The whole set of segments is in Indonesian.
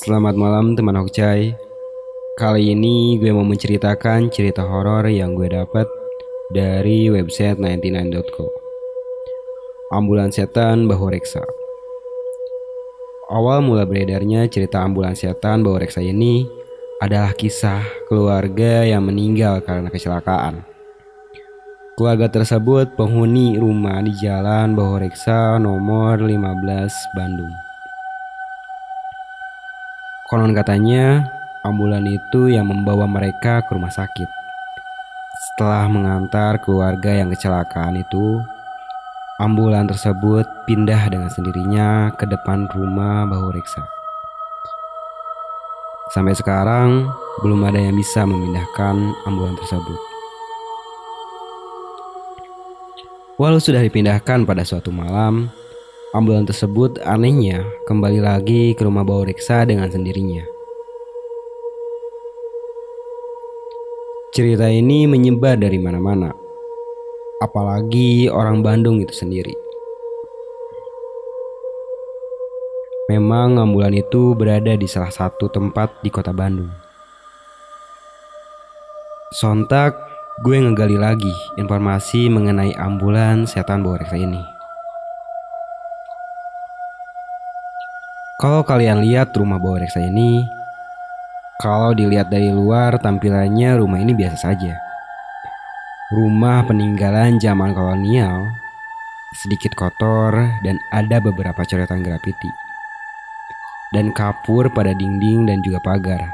Selamat malam teman Hokcai Kali ini gue mau menceritakan cerita horor yang gue dapat dari website 99.co Ambulan Setan Bahu Reksa Awal mula beredarnya cerita ambulan setan Bahu Reksa ini adalah kisah keluarga yang meninggal karena kecelakaan. Keluarga tersebut penghuni rumah di Jalan Bahu Reksa nomor 15 Bandung. Konon katanya, ambulan itu yang membawa mereka ke rumah sakit. Setelah mengantar keluarga yang kecelakaan itu, ambulan tersebut pindah dengan sendirinya ke depan rumah Bahu Reksa. Sampai sekarang, belum ada yang bisa memindahkan ambulan tersebut. Walau sudah dipindahkan pada suatu malam, Ambulan tersebut anehnya kembali lagi ke rumah Bau Reksa dengan sendirinya. Cerita ini menyebar dari mana-mana, apalagi orang Bandung itu sendiri. Memang ambulan itu berada di salah satu tempat di kota Bandung. Sontak, gue ngegali lagi informasi mengenai ambulan setan Bau Reksa ini. Kalau kalian lihat rumah bawah reksa ini, kalau dilihat dari luar tampilannya rumah ini biasa saja. Rumah peninggalan zaman kolonial, sedikit kotor dan ada beberapa coretan grafiti. Dan kapur pada dinding dan juga pagar.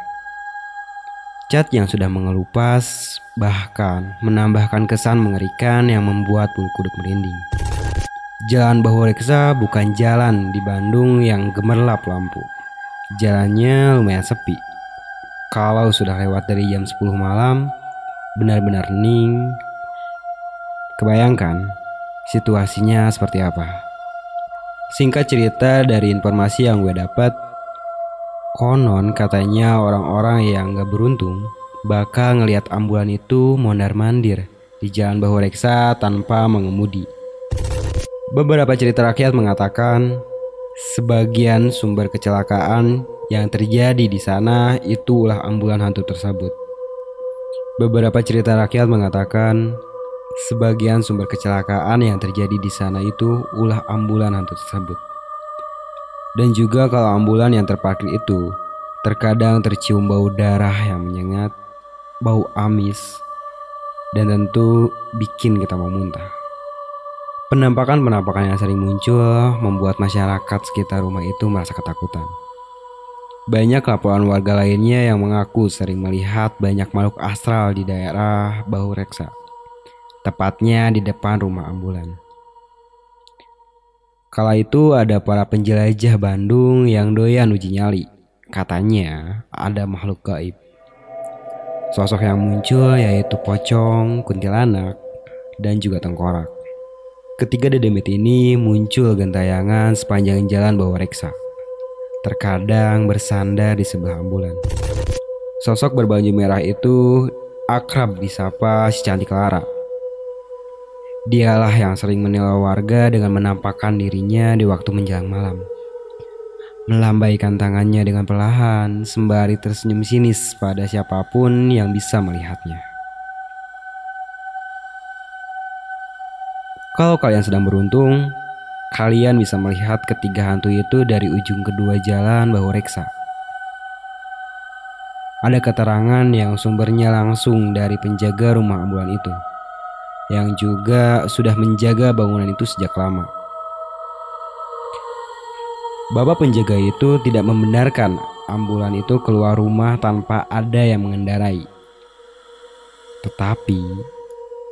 Cat yang sudah mengelupas bahkan menambahkan kesan mengerikan yang membuat bulu kuduk merinding. Jalan Reksa bukan jalan di Bandung yang gemerlap lampu. Jalannya lumayan sepi. Kalau sudah lewat dari jam 10 malam, benar-benar hening. Kebayangkan situasinya seperti apa? Singkat cerita dari informasi yang gue dapat, konon katanya orang-orang yang gak beruntung bakal ngelihat ambulan itu mondar-mandir di jalan Reksa tanpa mengemudi. Beberapa cerita rakyat mengatakan sebagian sumber kecelakaan yang terjadi di sana itulah ambulan hantu tersebut. Beberapa cerita rakyat mengatakan sebagian sumber kecelakaan yang terjadi di sana itu ulah ambulan hantu tersebut. Dan juga kalau ambulan yang terparkir itu terkadang tercium bau darah yang menyengat, bau amis, dan tentu bikin kita mau muntah. Penampakan-penampakan yang sering muncul membuat masyarakat sekitar rumah itu merasa ketakutan. Banyak laporan warga lainnya yang mengaku sering melihat banyak makhluk astral di daerah Bahu Reksa, tepatnya di depan rumah ambulan. Kala itu ada para penjelajah Bandung yang doyan uji nyali. Katanya ada makhluk gaib. Sosok yang muncul yaitu pocong, kuntilanak, dan juga tengkorak. Ketiga dedemit ini muncul gentayangan sepanjang jalan bawah reksa. Terkadang bersandar di sebelah ambulan. Sosok berbaju merah itu akrab disapa si cantik Lara. Dialah yang sering menilai warga dengan menampakkan dirinya di waktu menjelang malam. Melambaikan tangannya dengan perlahan sembari tersenyum sinis pada siapa pun yang bisa melihatnya. Kalau kalian sedang beruntung, kalian bisa melihat ketiga hantu itu dari ujung kedua jalan Bahu Reksa. Ada keterangan yang sumbernya langsung dari penjaga rumah ambulan itu, yang juga sudah menjaga bangunan itu sejak lama. Bapak penjaga itu tidak membenarkan ambulan itu keluar rumah tanpa ada yang mengendarai. Tetapi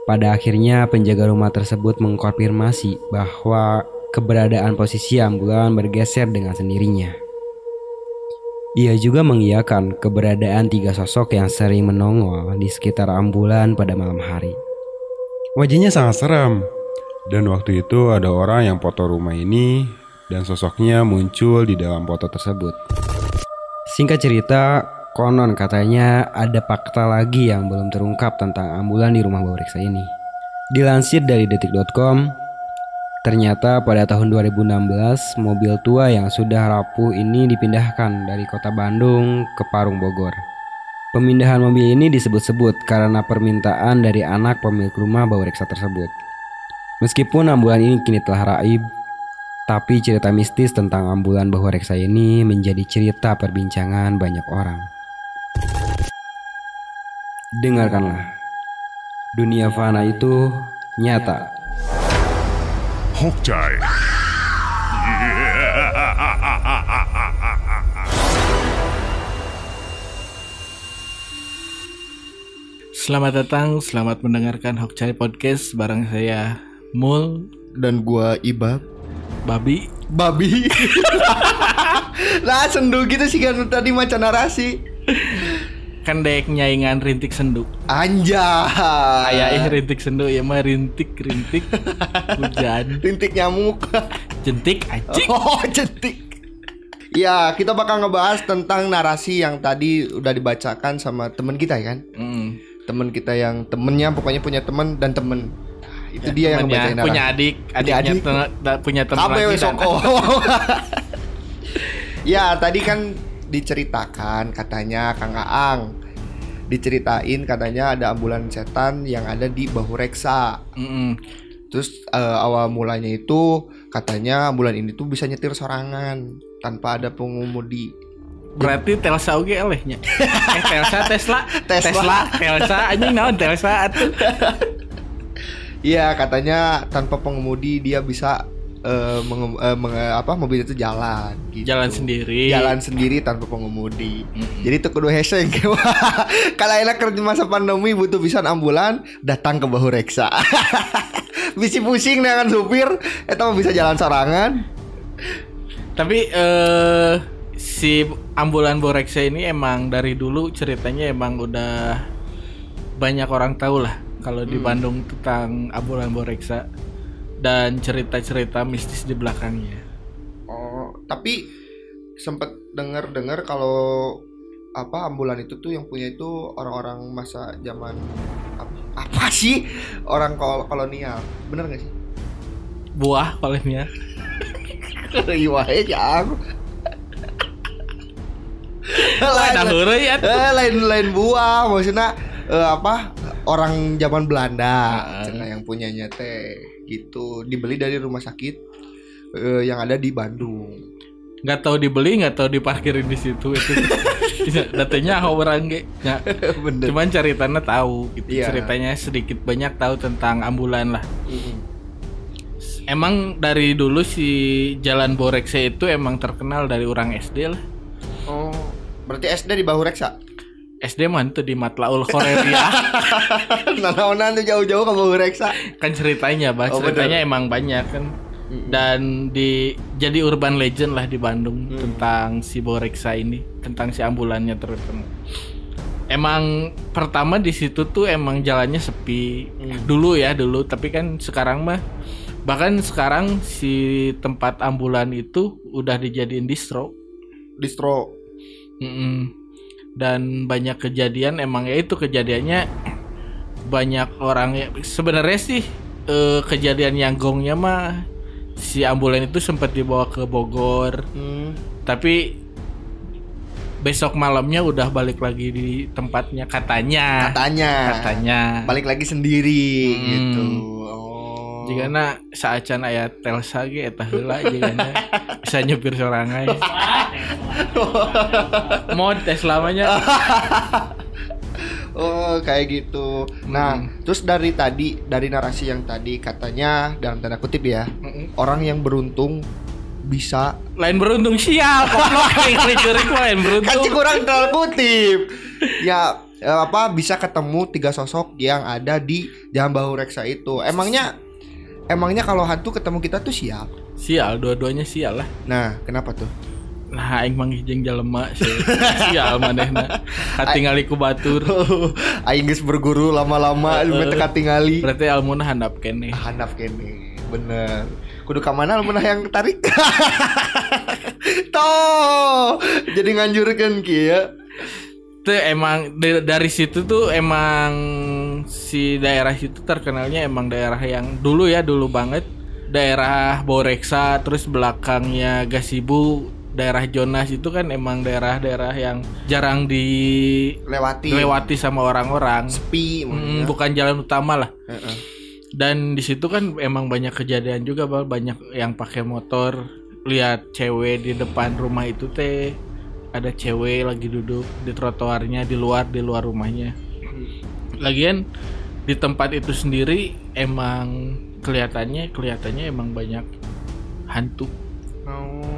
pada akhirnya penjaga rumah tersebut mengkonfirmasi bahwa keberadaan posisi ambulan bergeser dengan sendirinya. Ia juga mengiyakan keberadaan tiga sosok yang sering menongol di sekitar ambulan pada malam hari. Wajahnya sangat seram, dan waktu itu ada orang yang foto rumah ini dan sosoknya muncul di dalam foto tersebut. Singkat cerita, Konon katanya ada fakta lagi yang belum terungkap tentang ambulan di rumah Reksa ini. Dilansir dari detik.com, Ternyata pada tahun 2016, mobil tua yang sudah rapuh ini dipindahkan dari kota Bandung ke Parung Bogor. Pemindahan mobil ini disebut-sebut karena permintaan dari anak pemilik rumah bau reksa tersebut. Meskipun ambulan ini kini telah raib, tapi cerita mistis tentang ambulan bau reksa ini menjadi cerita perbincangan banyak orang. Dengarkanlah, dunia fana itu nyata. Hokjai. Selamat datang, selamat mendengarkan Hokcai Podcast bareng saya Mul dan gua Ibab Babi. babi lah sendu gitu sih kan tadi macam narasi Kan dek nyaingan rintik sendu. anjay Ayah eh rintik sendu ya mah rintik rintik hujan rintik nyamuk jentik anjing. oh cetik ya kita bakal ngebahas tentang narasi yang tadi udah dibacakan sama temen kita ya kan Mm. temen kita yang temennya pokoknya punya temen dan temen Nah, itu dia yang Temennya ngebacain narasi punya adik, Punya adiknya adik. te- da- punya teman lagi ya dan- Soko? ya tadi kan diceritakan katanya Kang Aang diceritain katanya ada ambulan setan yang ada di Bahu Reksa. Mm-mm. Terus eh, awal mulanya itu katanya ambulan ini tuh bisa nyetir sorangan tanpa ada pengemudi. Berarti Telsa oge elehnya. Eh Telsa Tesla. Tesla. Tesla, Telsa anjing naon Telsa atuh. Iya katanya tanpa pengemudi dia bisa menge- eh, menge- apa mobil itu jalan. gitu. Jalan sendiri. Jalan sendiri tanpa pengemudi. Mm-mm. Jadi itu kudu heseng Kalau enak kerja masa pandemi butuh pisan ambulan datang ke bahu reksa. Bisi pusing dengan supir, eta bisa jalan sorangan. Tapi eh si ambulan Boreksa ini emang dari dulu ceritanya emang udah banyak orang tahu lah kalau di Bandung tentang ambulan Boreksa dan cerita-cerita mistis di belakangnya. Oh, tapi sempat dengar-dengar kalau apa ambulan itu tuh yang punya itu orang-orang masa zaman apa, apa sih? Orang kol kolonial. Bener gak sih? Buah palingnya. iya wae jang Ada heureuy ya. eh, lain lain buah maksudnya eh, apa orang zaman Belanda. Cenah yang punyanya teh gitu. Dibeli dari rumah sakit eh, yang ada di Bandung. Nggak tahu dibeli nggak tahu diparkirin di situ itu. Datanya orang ge Ya, bener. cuman ceritanya tahu gitu. Iya. ceritanya sedikit banyak tahu tentang ambulan lah. Mm-mm. emang dari dulu si jalan Boreksa itu emang terkenal dari orang SD lah. Oh berarti SD di Bahu Reksa SD mah itu di Matlaul Khoreria Nanaonan tuh jauh-jauh ke Bahu Reksa. Kan ceritanya bah Oh, ceritanya bener. emang banyak kan. Dan di jadi urban legend lah di Bandung Hmm. tentang si Boreksa ini tentang si ambulannya terutama emang pertama di situ tuh emang jalannya sepi. Hmm. dulu ya dulu. Tapi kan sekarang mah bahkan sekarang si tempat ambulan itu udah dijadiin distro. Distro. Mm-mm. Dan banyak kejadian emang ya itu kejadiannya banyak orang ya. Sebenarnya sih eh, kejadian yang gongnya mah si ambulan itu sempat dibawa ke Bogor. Hmm. tapi besok malamnya udah balik lagi di tempatnya katanya. Katanya. Katanya. Balik lagi sendiri Hmm. gitu. Oh. Jika na saacan aya Telsa ge eta heula jigana bisa nyupir sorangan mod tes lamanya Oh kayak gitu. Nah, Hmm. terus dari tadi dari narasi yang tadi katanya dalam tanda kutip ya, orang yang beruntung bisa lain beruntung sial jurik lain kan beruntung cik kurang tanda kutip. ya eh, apa bisa ketemu tiga sosok yang ada di Jalan Bahu Reksa itu. Emangnya emangnya kalau hantu ketemu kita tuh siap. sial dua-duanya sial lah Nah, kenapa tuh? Nah aing manggih jeung jelema sih. Sial manehna katingali ku batur. Aing geus berguru lama-lama Heeh. uh, teka tingali. berarti almunah handap kene. Handap kene bener. Kudu kamana mana yang tarik? Toh jadi nganjurkan kia itu emang da- dari situ tuh emang si daerah situ terkenalnya emang daerah yang dulu ya dulu banget. Daerah Boreksa terus belakangnya Gasibu daerah Jonas itu kan emang daerah-daerah yang jarang lewati. dilewati sama orang-orang. Sepi Mm, ya. bukan jalan utama lah. Heeh. dan di situ kan emang banyak kejadian juga bal. Banyak yang pakai motor. Lihat cewek di depan rumah itu teh. Ada cewek lagi duduk di trotoarnya di luar di luar rumahnya. Lagian di tempat itu sendiri emang kelihatannya kelihatannya emang banyak hantu. Oh.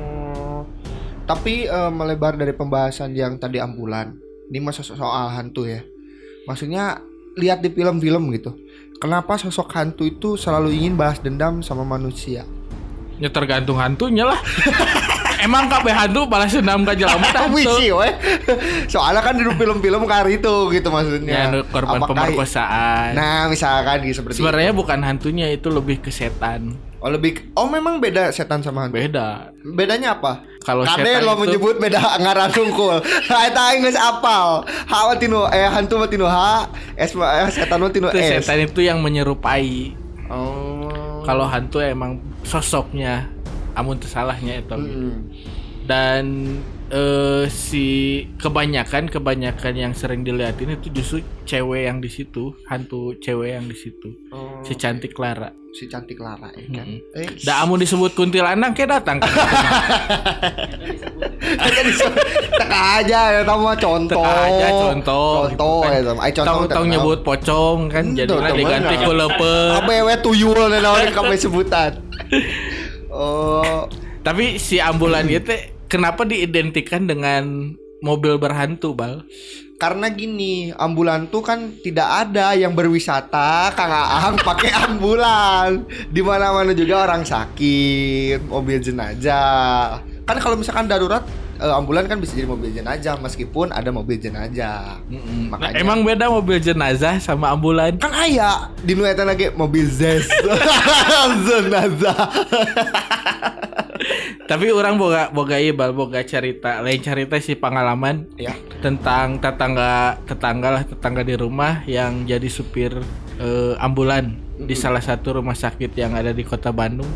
Tapi eh, melebar dari pembahasan yang tadi ambulan. Ini masa soal hantu ya. Maksudnya lihat di film-film gitu. Kenapa sosok hantu itu selalu ingin balas dendam sama manusia? ya tergantung hantunya lah emang kabeh hantu balas dendam ke jelema teh hantu Wisi. Soalnya kan di film-film kari itu gitu ya maksudnya. nu korban Apakah- pemerkosaan Nah, misalkan gitu seperti sebenarnya itu. bukan hantunya itu lebih ke setan Oh lebih Oh memang beda setan sama hantu. beda Bedanya apa? Kalau Kade setan lo itu- menyebut beda ngaran tungkul. Eta aing geus apal. Ha mah tinu eh hantu mah tinu H, S mah eh, setan mah tinu itu S. setan itu yang menyerupai Oh. kalau hantu emang sosoknya amun teu salahnya itu Hmm. dan eh, si kebanyakan kebanyakan yang sering dilihatin itu justru cewek yang di situ hantu cewek yang di situ Oh, si cantik Clara si cantik Lara ya kan. Mm-mm. Eh, Da amun disebut kuntilanak kayak datang teka aja ya tahu contoh. Teka aja contoh Contoh gitu kan. ya tahu. Ai contoh. Tahu tahu tahu. nyebut pocong kan Hmm, jadi diganti ku leupeut. Awewe tuyul naon kabeh sebutan. Oh, Tapi si ambulan itu kenapa diidentikan dengan mobil berhantu, Bal? karena gini, ambulan tuh kan tidak ada yang berwisata, Kang Aang pakai ambulan. Di mana-mana juga orang sakit, mobil jenazah. Kan kalau misalkan darurat eh, ambulan kan bisa jadi mobil jenazah meskipun ada mobil jenazah. Mm-mm. Nah, Makanya. emang beda mobil jenazah sama ambulan? Kan aya di nu lagi mobil zes. jenazah. Tapi orang boga boga ieu Bal, boga cerita, lain cerita sih pengalaman ya. tentang tetangga tetangga lah tetangga di rumah yang jadi supir eh, ambulan di salah satu rumah sakit yang ada di kota Bandung,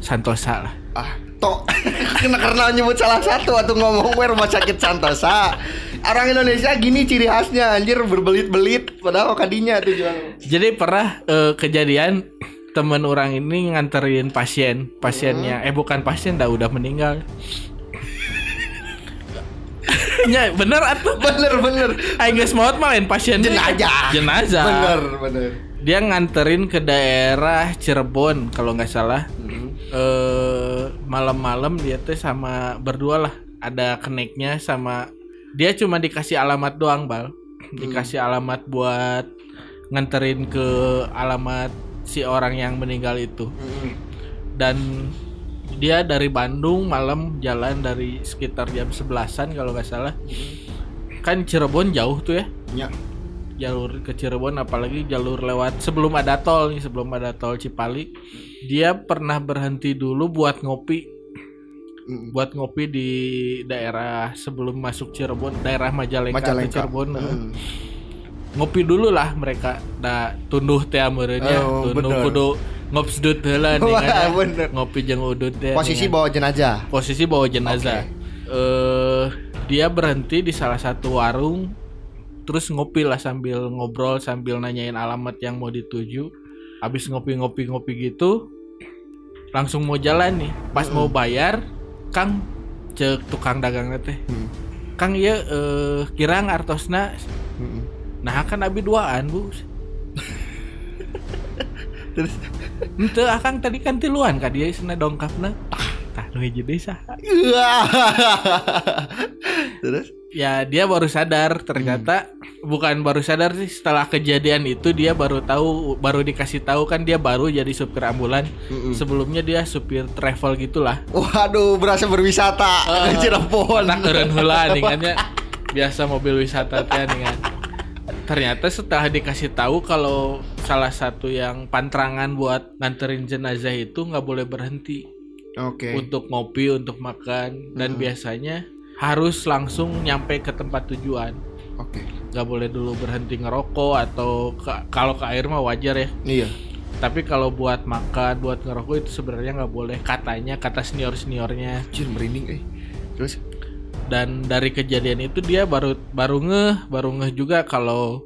Santosa lah. Ah, tok kena karena nyebut salah satu atau ngomong we rumah sakit Santosa. Orang Indonesia gini ciri khasnya anjir berbelit-belit padahal kadinya tujuan. Jadi pernah eh, kejadian teman orang ini nganterin pasien, pasiennya eh bukan pasien dah udah meninggal. ya bener atuh. Bener bener. Aing geus maot mah lain pasiennya. Jenazah. Jenazah. Bener bener. Dia nganterin ke daerah Cirebon kalau nggak salah. eh malam-malam dia tuh sama berdua lah ada keneknya sama dia cuma dikasih alamat doang bal dikasih alamat buat nganterin ke alamat si orang yang meninggal itu dan dia dari Bandung malam jalan dari sekitar jam 11-an kalau nggak salah kan Cirebon jauh tuh ya Ya. jalur ke Cirebon apalagi jalur lewat sebelum ada tol nih sebelum ada tol Cipali dia pernah berhenti dulu buat ngopi Mm. buat ngopi di daerah sebelum masuk Cirebon daerah Majalengka, Majalengka. Cirebon. Mm. Ngopi dulu lah mereka. Nah tunduh teh ameureunya. Oh, tunduh bener. kudu ngopsdut heula nih Wah, kan. ngopi jeung udut teh Posisi kan. bawa jenazah. posisi bawa jenazah. Eh dia berhenti di salah satu warung terus ngopi lah sambil ngobrol sambil nanyain alamat yang mau dituju. Habis ngopi-ngopi ngopi gitu langsung mau jalan nih. Pas mau bayar kang cek tukang dagang teh. Hmm. kang iya eh, kirang artosna. Mm. Nah kan abi duaan bu. Terus? Ente akang tadi kan tiluan kan dia sana dongkapna tah tah nu hiji deui saha Terus? Ya dia baru sadar ternyata bukan baru sadar sih setelah kejadian itu dia baru tahu baru dikasih tahu kan dia baru jadi supir ambulan. Mm-mm. sebelumnya dia supir travel gitulah. Waduh, berasa berwisata. Ke Cirebon. anak keren kan ya biasa mobil wisata teh kan ternyata setelah dikasih tahu kalau salah satu yang pantrangan buat nganterin jenazah itu nggak boleh berhenti Oke. untuk ngopi untuk makan dan biasanya harus langsung nyampe ke tempat tujuan Oke. nggak boleh dulu berhenti ngerokok atau ke- kalau ke air mah wajar ya Iya. tapi kalau buat makan buat ngerokok itu sebenarnya nggak boleh katanya kata senior seniornya Anjir merinding eh. Terus dan dari kejadian itu dia baru baru ngeh baru ngeh juga kalau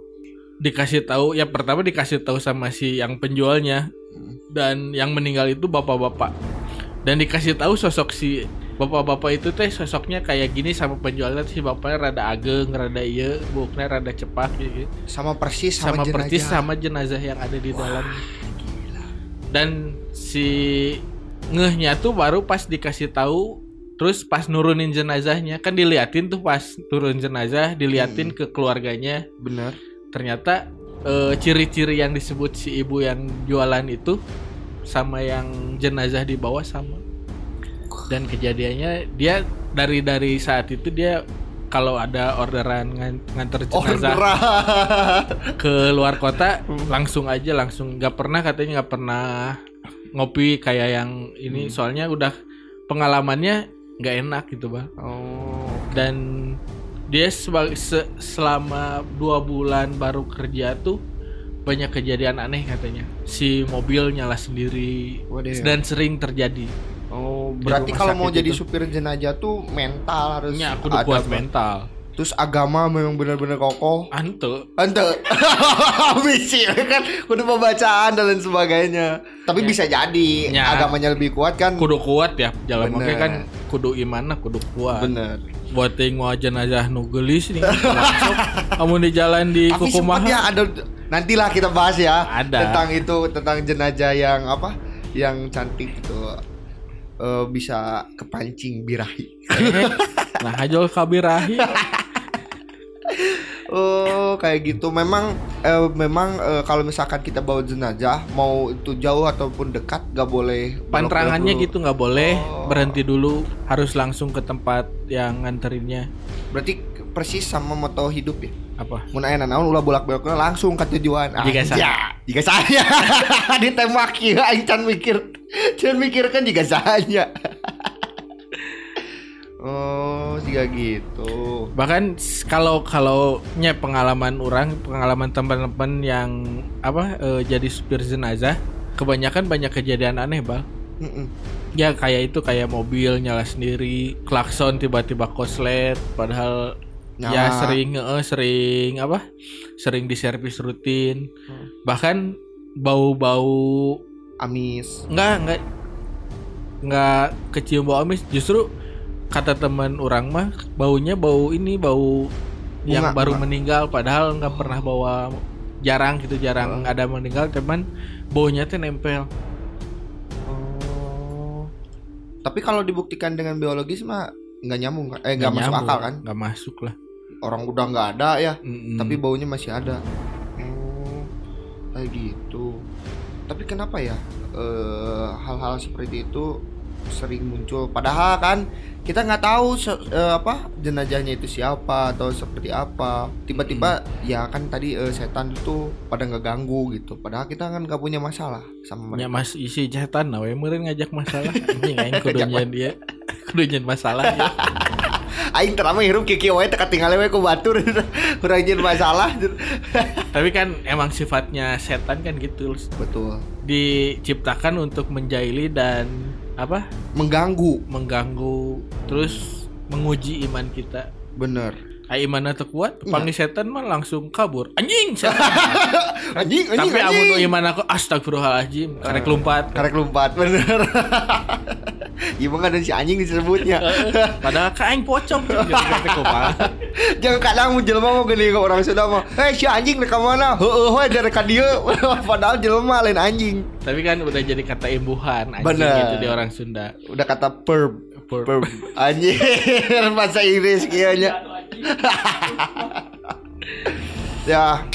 dikasih tahu ya pertama dikasih tahu sama si yang penjualnya. Dan yang meninggal itu bapak-bapak. Dan dikasih tahu sosok si bapak-bapak itu teh sosoknya kayak gini sama penjualnya si bapaknya rada ageng rada iya buknya rada cepat gitu. Sama persis sama, sama persis jenazah. sama jenazah yang ada di dalam. Dan si ngehnya tuh baru pas dikasih tahu terus pas nurunin jenazahnya kan diliatin tuh pas turun jenazah diliatin ke keluarganya. Bener. ternyata eh, ciri-ciri yang disebut si ibu yang jualan itu sama yang jenazah di bawah sama. Dan kejadiannya dia dari dari saat itu dia kalau ada orderan ngan- nganter jenazah Orderan. ke luar kota langsung aja langsung. Nggak pernah katanya nggak pernah ngopi kayak yang ini. Soalnya udah pengalamannya nggak enak gitu bang Oh. dan dia sebagai se- selama dua bulan baru kerja tuh banyak kejadian aneh katanya si mobil nyala sendiri Waduh. dan sering terjadi Oh, berarti kalau mau jadi itu. supir jenazah tuh mental harus nya aku udah kuat mental Terus agama memang benar-benar kokoh. antu Ente Misi kan udah pembacaan dan lain sebagainya. Tapi bisa jadi Ya. agamanya lebih kuat kan. kudu kuat ya jalan makanya kan kudu iman kudu kuat Bener. buat tengok jenazah nu gelis nih kamu di jalan di Tapi kukumaha ya ada nantilah kita bahas ya Ada. tentang itu tentang jenazah yang apa yang cantik itu Eh, bisa kepancing birahi. Eh, nah hajol kabirahi Oh kayak gitu memang eh, memang eh, kalau misalkan kita bawa jenazah mau itu jauh ataupun dekat gak boleh Pantrangannya gitu nggak boleh Oh. berhenti dulu harus langsung ke tempat yang nganterinnya Berarti persis sama moto hidup ya. apa Mun aya naon ulah bolak-balik langsung ke tujuan. Jika saya. Ya, jika saya ditembaki aing can mikir. Can mikir kan jika saya. oh, jika gitu. bahkan kalau kalau nya pengalaman orang pengalaman teman-teman yang apa eh, jadi supir jenazah kebanyakan banyak kejadian aneh bang Mm-mm. ya kayak itu kayak mobil nyala sendiri klakson tiba-tiba koslet padahal Nyala. ya sering eh, sering apa sering diservis rutin Hmm. bahkan bau-bau Amis. nggak nggak nggak kecium bau amis justru kata teman orang mah baunya bau ini bau yang Bunga, baru bunga. meninggal padahal nggak pernah bawa jarang gitu jarang ada meninggal teman baunya tuh nempel Oh. Tapi kalau dibuktikan dengan biologis mah nggak nyambung kan? Eh nggak masuk nyambung, akal kan? nggak masuk lah Orang udah nggak ada ya, Mm-mm. tapi baunya masih ada. Oh, kayak gitu. Tapi kenapa ya eh, hal-hal seperti itu sering muncul? Padahal kan kita nggak tahu eh, apa jenazahnya itu siapa atau seperti apa. Tiba-tiba ya kan tadi eh, setan itu pada nggak ganggu gitu. Padahal kita kan nggak punya masalah sama Ya mereka. mas isi setan nah we meureun ngajak masalah anjing aing kudu Ngajak nyen dia kudu nyen masalah ya. Aing terama hirup kiki wae teka tinggal we ku batur kurang jeung masalah Tapi kan emang sifatnya setan kan gitu betul diciptakan untuk menjahili dan apa mengganggu mengganggu terus menguji iman kita. bener Ai imanna teu kuat, Iya. panggil setan mah langsung kabur. Anjing setan. anjing anjing Tapi anjing. amun iman aku astagfirullahalazim, karek lompat. karek lompat bener Iya mah ada si anjing disebutnya. Padahal ka aing pocong. Jangan kadang mun jelema mau gini ke orang Sunda mah Hei si anjing reka mana Heeh we dari ka dieu Padahal jelema lain anjing. Tapi kan udah jadi kata imbuhan anjing Bener. gitu di orang Sunda. Udah kata perb Perb. Perb Anjing. Bahasa Inggris kayaknya. Ya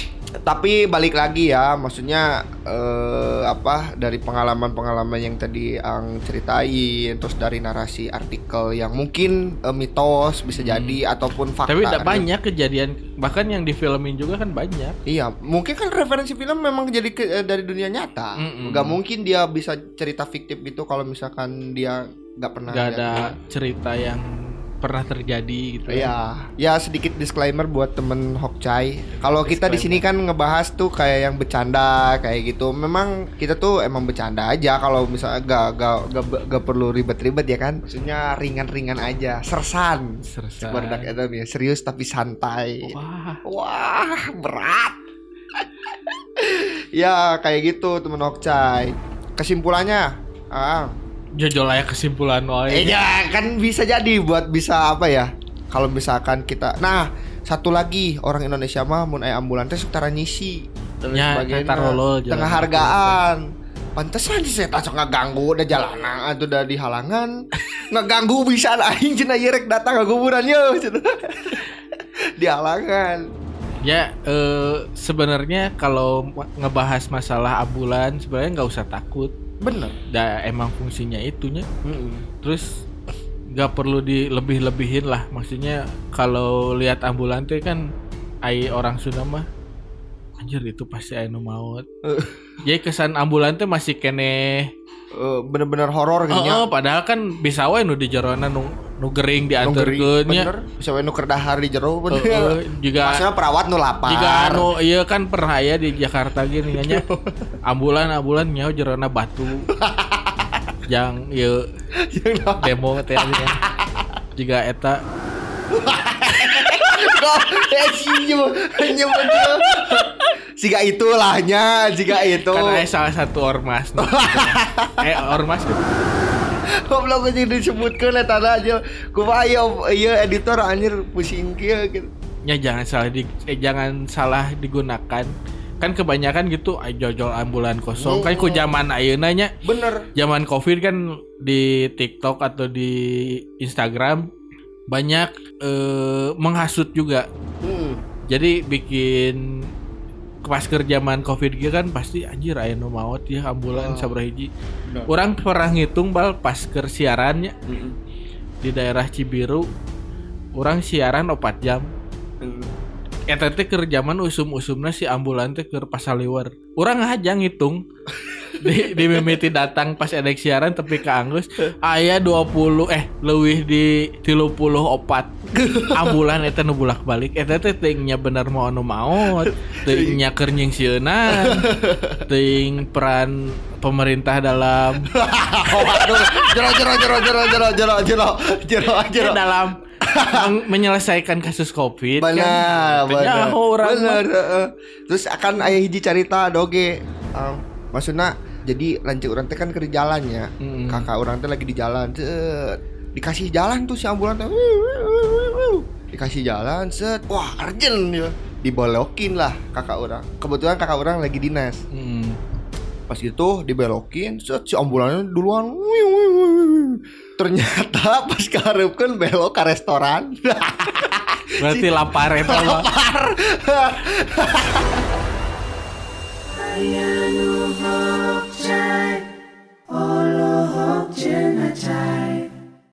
tapi balik lagi ya maksudnya eh, apa dari pengalaman-pengalaman yang tadi ang ceritain terus dari narasi artikel yang mungkin eh, mitos bisa jadi ataupun fakta Hmm. Tapi tidak kan. banyak kejadian bahkan yang difilmin juga kan banyak. iya mungkin kan referensi film memang jadi ke- eh, dari dunia nyata Mm-mm. nggak mungkin dia bisa cerita fiktif gitu kalau misalkan dia nggak pernah Gak ada cerita yang pernah terjadi gitu. Iya, ya sedikit disclaimer buat temen Hokcai. Kalau kita di sini kan ngebahas tuh kayak yang bercanda kayak gitu. Memang kita tuh emang bercanda aja kalau misalnya gak gak gak, gak perlu ribet-ribet ya kan. Maksudnya ringan-ringan aja, sersan. Sersan. Itu nih, serius tapi santai. Wah, Wah, berat. ya kayak gitu temen Hokcai. Kesimpulannya, ah, jojol aja kesimpulan Eh wae. ya kan bisa jadi buat bisa apa ya? Kalau misalkan kita, nah satu lagi orang Indonesia mah mun aya ambulan teh setara nyisi dan Ya, sebagainya. lolo tengah hargaan. Pantesan sih saya tak ngeganggu udah jalanan atau udah di halangan ngeganggu bisa aing cenah ieu rek datang ke kuburan yo di halangan. Ya eh, sebenarnya kalau ngebahas masalah ambulan sebenarnya nggak usah takut. Bener. Da emang fungsinya itunya. Mm-mm. Terus nggak perlu dilebih-lebihin lah. Maksudnya kalau lihat ambulan teh kan ai orang Sunda mah anjir itu pasti anu maut. Jadi kesan ambulan teh masih kene Eh, bener-bener horor gitu Oh, padahal kan bisa wae nu di jerona nu nu gering dianterkeun nya. bener bisa we nu keur dahar di jero Heeh, bener. juga Maksudnya perawat nu lapar. Jika anu iya kan pernah ya di Jakarta gini nya ambulan ambulan nyaho jerona batu. Yang ieu demo teh. Jika eta eh si nyebut nyebut Siga itulahnya, jika itu. kan aya salah satu ormas. eh ormas gitu. Goblok aja disebutkeun eta aja. Kumaha ieu ieu editor anjir pusing kieu gitu. Ya jangan salah di eh, jangan salah digunakan. Kan kebanyakan gitu jojol ambulan kosong. Kan ku zaman ayeuna nya Bener. zaman covid kan di TikTok atau di Instagram banyak eh, menghasut juga Hmm. jadi bikin pas ke zaman covid gitu kan pasti anjir aya nu maot ya ambulan Oh. sabaraha hiji Bener. orang pernah ngitung bal pas ke siarannya Hmm. di daerah Cibiru orang siaran 4 jam Hmm. eta teh keur zaman usum-usumna si ambulan teh keur pasaliwar urang aja ngitung di, di mimiti datang pas ada siaran tapi keanggus aya 20 eh leuwih di 30 opat ambulan eta nu bulak balik eta teh teuingnya bener mau anu maot teuingnya keur nyingsieunan teuing peran pemerintah dalam Oh, aduh. Jero jero jero jero jero jero jero jero jero. dalam menyelesaikan kasus covid Benar, kan benar. Benar. Terus akan aya hiji cerita doge. Um, maksudnya jadi lanjut orang teh kan ke jalannya. Mm-mm. Kakak orang teh lagi di jalan. Set. Dikasih jalan tuh si ambulan teh. Dikasih jalan, set. Wah, urgent ya. Dibelokin lah kakak orang. Kebetulan kakak orang lagi dinas. Hmm. Pas itu dibelokin, set si ambulannya duluan. Ternyata pas karepkeun belok ke restoran. Berarti lapar sunshine, all our hope, Jenna time.